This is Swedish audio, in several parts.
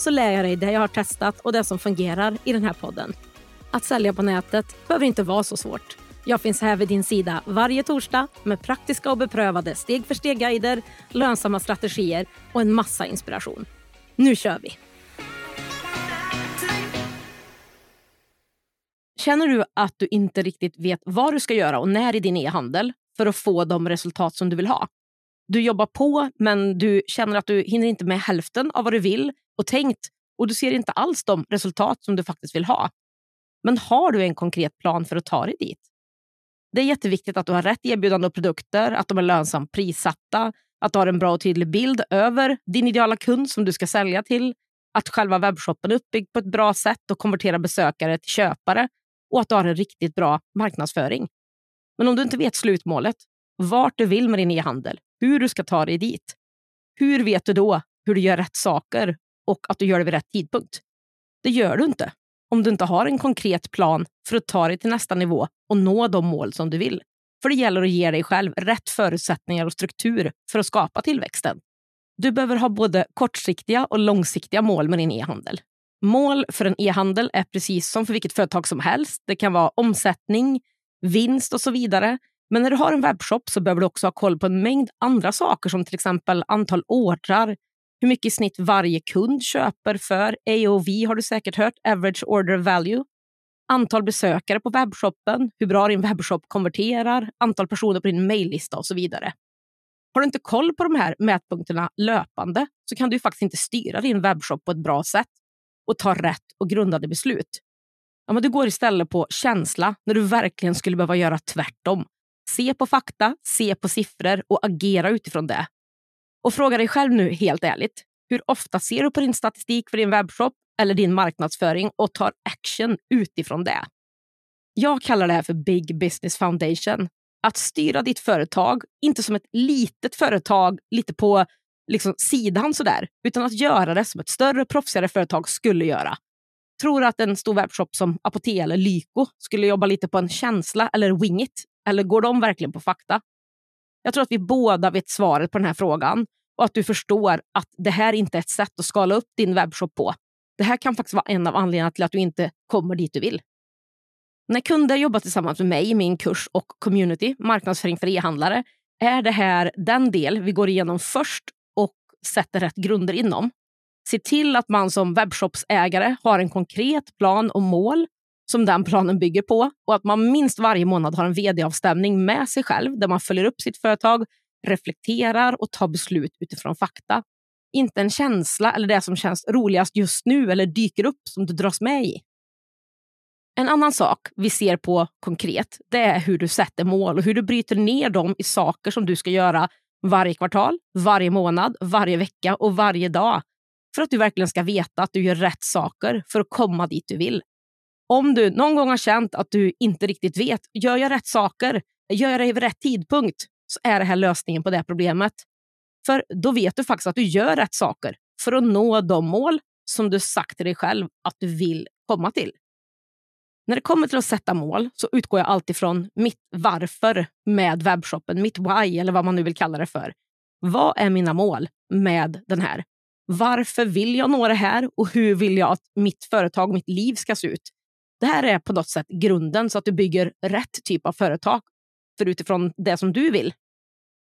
så lär jag dig det jag har testat och det som fungerar i den här podden. Att sälja på nätet behöver inte vara så svårt. Jag finns här vid din sida varje torsdag med praktiska och beprövade steg för steg-guider, lönsamma strategier och en massa inspiration. Nu kör vi! Känner du att du inte riktigt vet vad du ska göra och när i din e-handel för att få de resultat som du vill ha? Du jobbar på, men du känner att du hinner inte med hälften av vad du vill och tänkt och du ser inte alls de resultat som du faktiskt vill ha. Men har du en konkret plan för att ta dig dit? Det är jätteviktigt att du har rätt erbjudande och produkter, att de är lönsamt prissatta, att du har en bra och tydlig bild över din ideala kund som du ska sälja till, att själva webbshoppen är uppbyggd på ett bra sätt och konverterar besökare till köpare och att du har en riktigt bra marknadsföring. Men om du inte vet slutmålet, vart du vill med din e-handel, hur du ska ta dig dit, hur vet du då hur du gör rätt saker och att du gör det vid rätt tidpunkt? Det gör du inte om du inte har en konkret plan för att ta dig till nästa nivå och nå de mål som du vill. För det gäller att ge dig själv rätt förutsättningar och struktur för att skapa tillväxten. Du behöver ha både kortsiktiga och långsiktiga mål med din e-handel. Mål för en e-handel är precis som för vilket företag som helst. Det kan vara omsättning, vinst och så vidare. Men när du har en webbshop så behöver du också ha koll på en mängd andra saker som till exempel antal ordrar, hur mycket i snitt varje kund köper för. AOV har du säkert hört, average order value. Antal besökare på webbshoppen, hur bra din webbshop konverterar, antal personer på din mejllista och så vidare. Har du inte koll på de här mätpunkterna löpande så kan du faktiskt inte styra din webbshop på ett bra sätt och ta rätt och grundade beslut. Ja, men du går istället på känsla när du verkligen skulle behöva göra tvärtom. Se på fakta, se på siffror och agera utifrån det. Och fråga dig själv nu helt ärligt. Hur ofta ser du på din statistik för din webbshop eller din marknadsföring och tar action utifrån det? Jag kallar det här för Big Business Foundation. Att styra ditt företag, inte som ett litet företag lite på liksom sidan sådär, utan att göra det som ett större proffsigare företag skulle göra. Tror du att en stor webbshop som Apotea eller Lyko skulle jobba lite på en känsla eller wing it? Eller går de verkligen på fakta? Jag tror att vi båda vet svaret på den här frågan och att du förstår att det här inte är ett sätt att skala upp din webbshop på. Det här kan faktiskt vara en av anledningarna till att du inte kommer dit du vill. När kunder jobbar tillsammans med mig i min kurs och community, marknadsföring för e-handlare, är det här den del vi går igenom först och sätter rätt grunder inom. Se till att man som webbshopsägare har en konkret plan och mål som den planen bygger på och att man minst varje månad har en vd-avstämning med sig själv där man följer upp sitt företag, reflekterar och tar beslut utifrån fakta. Inte en känsla eller det som känns roligast just nu eller dyker upp som du dras med i. En annan sak vi ser på konkret det är hur du sätter mål och hur du bryter ner dem i saker som du ska göra varje kvartal, varje månad, varje vecka och varje dag för att du verkligen ska veta att du gör rätt saker för att komma dit du vill. Om du någon gång har känt att du inte riktigt vet, gör jag rätt saker? Gör jag det vid rätt tidpunkt? Så är det här lösningen på det problemet. För då vet du faktiskt att du gör rätt saker för att nå de mål som du sagt till dig själv att du vill komma till. När det kommer till att sätta mål så utgår jag alltid från mitt varför med webbshoppen, mitt why eller vad man nu vill kalla det för. Vad är mina mål med den här? Varför vill jag nå det här och hur vill jag att mitt företag, mitt liv ska se ut? Det här är på något sätt grunden så att du bygger rätt typ av företag för utifrån det som du vill.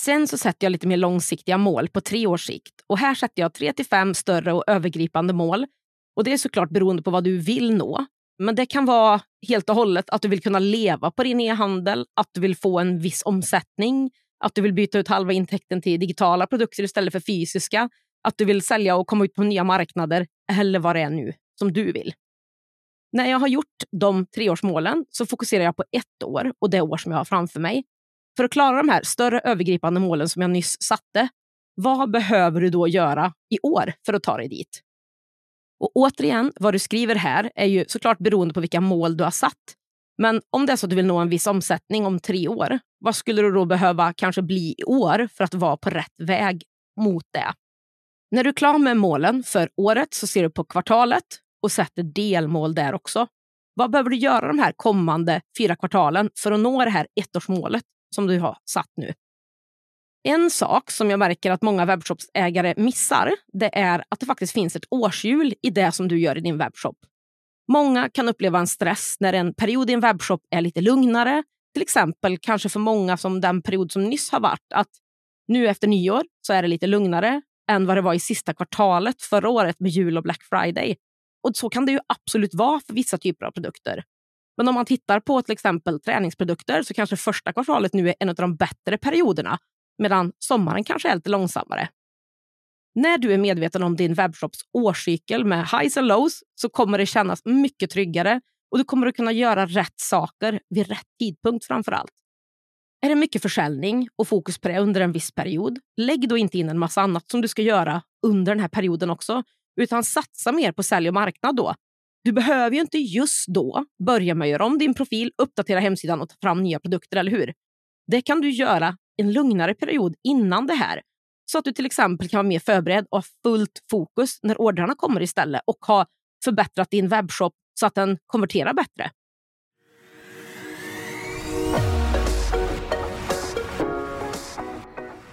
Sen så sätter jag lite mer långsiktiga mål på tre års sikt. Och här sätter jag tre till fem större och övergripande mål. Och Det är såklart beroende på vad du vill nå. Men det kan vara helt och hållet att du vill kunna leva på din e-handel, att du vill få en viss omsättning, att du vill byta ut halva intäkten till digitala produkter istället för fysiska, att du vill sälja och komma ut på nya marknader eller vad det är nu som du vill. När jag har gjort de treårsmålen så fokuserar jag på ett år och det år som jag har framför mig. För att klara de här större övergripande målen som jag nyss satte, vad behöver du då göra i år för att ta dig dit? Och återigen, vad du skriver här är ju såklart beroende på vilka mål du har satt. Men om det är så att du vill nå en viss omsättning om tre år, vad skulle du då behöva kanske bli i år för att vara på rätt väg mot det? När du är klar med målen för året så ser du på kvartalet och sätter delmål där också. Vad behöver du göra de här kommande fyra kvartalen för att nå det här ettårsmålet som du har satt nu? En sak som jag märker att många webbshopsägare missar, det är att det faktiskt finns ett årshjul i det som du gör i din webbshop. Många kan uppleva en stress när en period i en webbshop är lite lugnare. Till exempel kanske för många som den period som nyss har varit, att nu efter nyår så är det lite lugnare än vad det var i sista kvartalet förra året med jul och Black Friday. Och så kan det ju absolut vara för vissa typer av produkter. Men om man tittar på till exempel träningsprodukter så kanske första kvartalet nu är en av de bättre perioderna medan sommaren kanske är lite långsammare. När du är medveten om din webbshops årscykel med highs and lows så kommer det kännas mycket tryggare och du kommer att kunna göra rätt saker vid rätt tidpunkt framför allt. Är det mycket försäljning och fokus på det under en viss period, lägg då inte in en massa annat som du ska göra under den här perioden också, utan satsa mer på sälj och marknad då. Du behöver ju inte just då börja med att göra om din profil, uppdatera hemsidan och ta fram nya produkter, eller hur? Det kan du göra en lugnare period innan det här så att du till exempel kan vara mer förberedd och ha fullt fokus när ordrarna kommer istället och ha förbättrat din webbshop så att den konverterar bättre.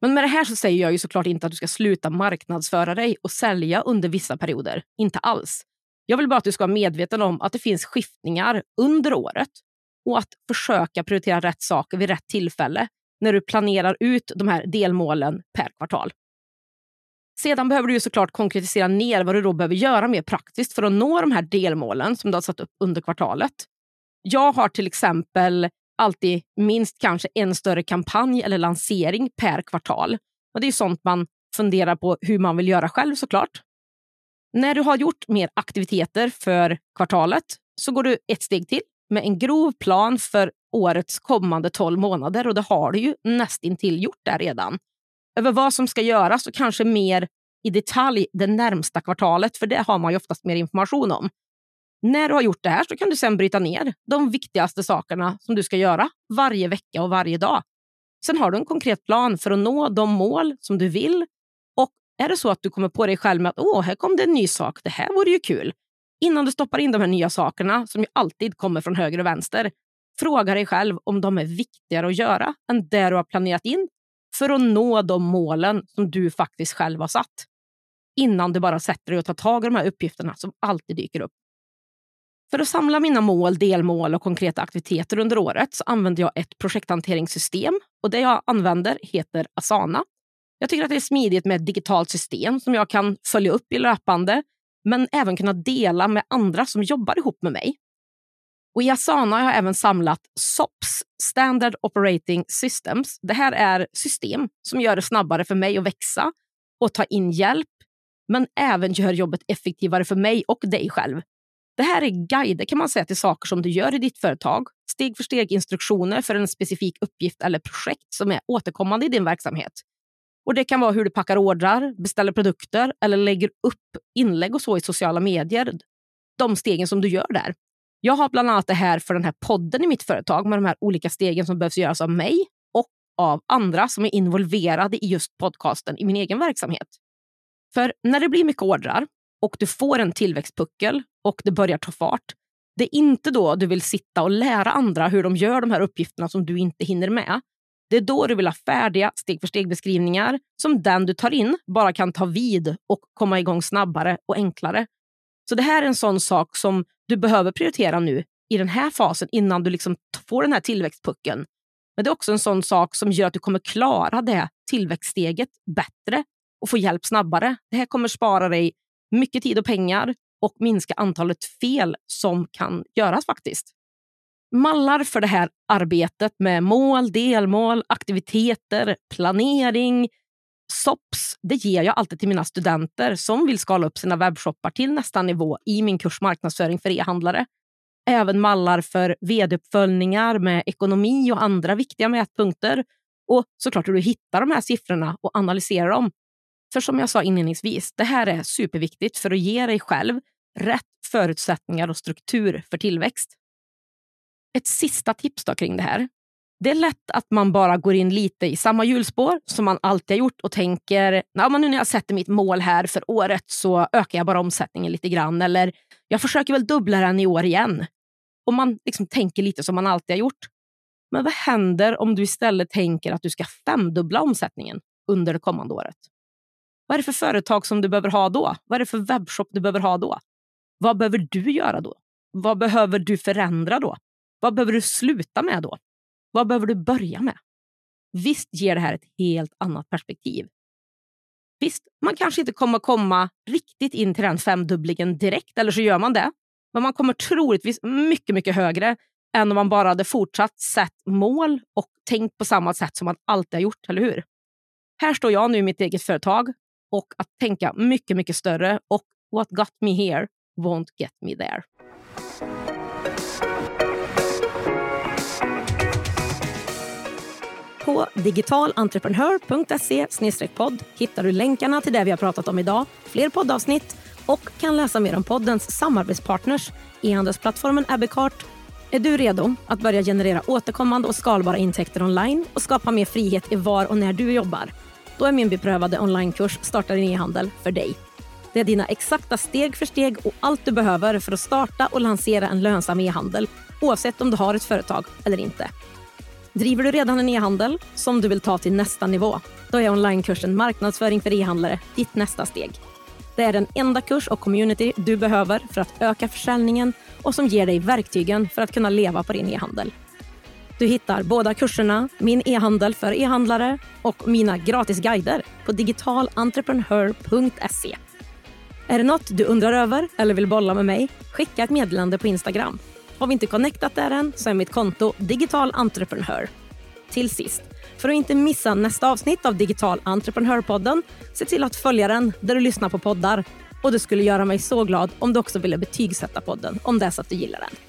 Men med det här så säger jag ju såklart inte att du ska sluta marknadsföra dig och sälja under vissa perioder. Inte alls. Jag vill bara att du ska vara medveten om att det finns skiftningar under året och att försöka prioritera rätt saker vid rätt tillfälle när du planerar ut de här delmålen per kvartal. Sedan behöver du såklart konkretisera ner vad du då behöver göra mer praktiskt för att nå de här delmålen som du har satt upp under kvartalet. Jag har till exempel alltid minst kanske en större kampanj eller lansering per kvartal. Och Det är sånt man funderar på hur man vill göra själv såklart. När du har gjort mer aktiviteter för kvartalet så går du ett steg till med en grov plan för årets kommande 12 månader och det har du ju nästintill gjort där redan. Över vad som ska göras och kanske mer i detalj det närmsta kvartalet, för det har man ju oftast mer information om. När du har gjort det här så kan du sen bryta ner de viktigaste sakerna som du ska göra varje vecka och varje dag. Sen har du en konkret plan för att nå de mål som du vill. Och är det så att du kommer på dig själv med att åh, här kom det en ny sak, det här vore ju kul. Innan du stoppar in de här nya sakerna, som ju alltid kommer från höger och vänster, fråga dig själv om de är viktigare att göra än det du har planerat in för att nå de målen som du faktiskt själv har satt. Innan du bara sätter dig och tar tag i de här uppgifterna som alltid dyker upp. För att samla mina mål, delmål och konkreta aktiviteter under året så använder jag ett projekthanteringssystem och det jag använder heter Asana. Jag tycker att det är smidigt med ett digitalt system som jag kan följa upp i löpande men även kunna dela med andra som jobbar ihop med mig. Och I Asana har jag även samlat SOPS, Standard Operating Systems. Det här är system som gör det snabbare för mig att växa och ta in hjälp, men även gör jobbet effektivare för mig och dig själv. Det här är guider kan man säga till saker som du gör i ditt företag. Steg för steg instruktioner för en specifik uppgift eller projekt som är återkommande i din verksamhet. Och Det kan vara hur du packar ordrar, beställer produkter eller lägger upp inlägg och så i sociala medier. De stegen som du gör där. Jag har bland annat det här för den här podden i mitt företag med de här olika stegen som behövs göras av mig och av andra som är involverade i just podcasten i min egen verksamhet. För när det blir mycket ordrar och du får en tillväxtpuckel och det börjar ta fart, det är inte då du vill sitta och lära andra hur de gör de här uppgifterna som du inte hinner med. Det är då du vill ha färdiga steg för steg-beskrivningar som den du tar in bara kan ta vid och komma igång snabbare och enklare. Så det här är en sån sak som du behöver prioritera nu i den här fasen innan du liksom får den här tillväxtpucken. Men det är också en sån sak som gör att du kommer klara det tillväxtsteget bättre och få hjälp snabbare. Det här kommer spara dig mycket tid och pengar och minska antalet fel som kan göras faktiskt. Mallar för det här arbetet med mål, delmål, aktiviteter, planering, SOPS, det ger jag alltid till mina studenter som vill skala upp sina webbshoppar till nästa nivå i min kurs marknadsföring för e-handlare. Även mallar för vd-uppföljningar med ekonomi och andra viktiga mätpunkter. Och såklart hur du hittar de här siffrorna och analyserar dem. För som jag sa inledningsvis, det här är superviktigt för att ge dig själv rätt förutsättningar och struktur för tillväxt. Ett sista tips då kring det här. Det är lätt att man bara går in lite i samma hjulspår som man alltid har gjort och tänker men nu när jag sätter mitt mål här för året så ökar jag bara omsättningen lite grann. Eller jag försöker väl dubbla den i år igen. Och man liksom tänker lite som man alltid har gjort. Men vad händer om du istället tänker att du ska femdubbla omsättningen under det kommande året? Vad är det för företag som du behöver ha då? Vad är det för webbshop du behöver ha då? Vad behöver du göra då? Vad behöver du förändra då? Vad behöver du sluta med då? Vad behöver du börja med? Visst ger det här ett helt annat perspektiv. Visst, man kanske inte kommer komma riktigt in till den femdubblingen direkt, eller så gör man det. Men man kommer troligtvis mycket, mycket högre än om man bara hade fortsatt sett mål och tänkt på samma sätt som man alltid har gjort, eller hur? Här står jag nu i mitt eget företag och att tänka mycket, mycket större och what got me here won't get me there. På digitalentreprenör.se podd hittar du länkarna till det vi har pratat om idag, fler poddavsnitt och kan läsa mer om poddens samarbetspartners, e-handelsplattformen Abbeycart. Är du redo att börja generera återkommande och skalbara intäkter online och skapa mer frihet i var och när du jobbar? Då är min beprövade onlinekurs Starta din e-handel för dig. Det är dina exakta steg för steg och allt du behöver för att starta och lansera en lönsam e-handel oavsett om du har ett företag eller inte. Driver du redan en e-handel som du vill ta till nästa nivå? Då är onlinekursen Marknadsföring för e-handlare ditt nästa steg. Det är den enda kurs och community du behöver för att öka försäljningen och som ger dig verktygen för att kunna leva på din e-handel. Du hittar båda kurserna, min e-handel för e-handlare och mina gratisguider på digitalentreprenör.se. Är det något du undrar över eller vill bolla med mig? Skicka ett meddelande på Instagram. Har vi inte connectat där än så är mitt konto Digital Entreprenör. Till sist, för att inte missa nästa avsnitt av Digital Entreprenörpodden, se till att följa den där du lyssnar på poddar. Och det skulle göra mig så glad om du också ville betygsätta podden om det är så att du gillar den.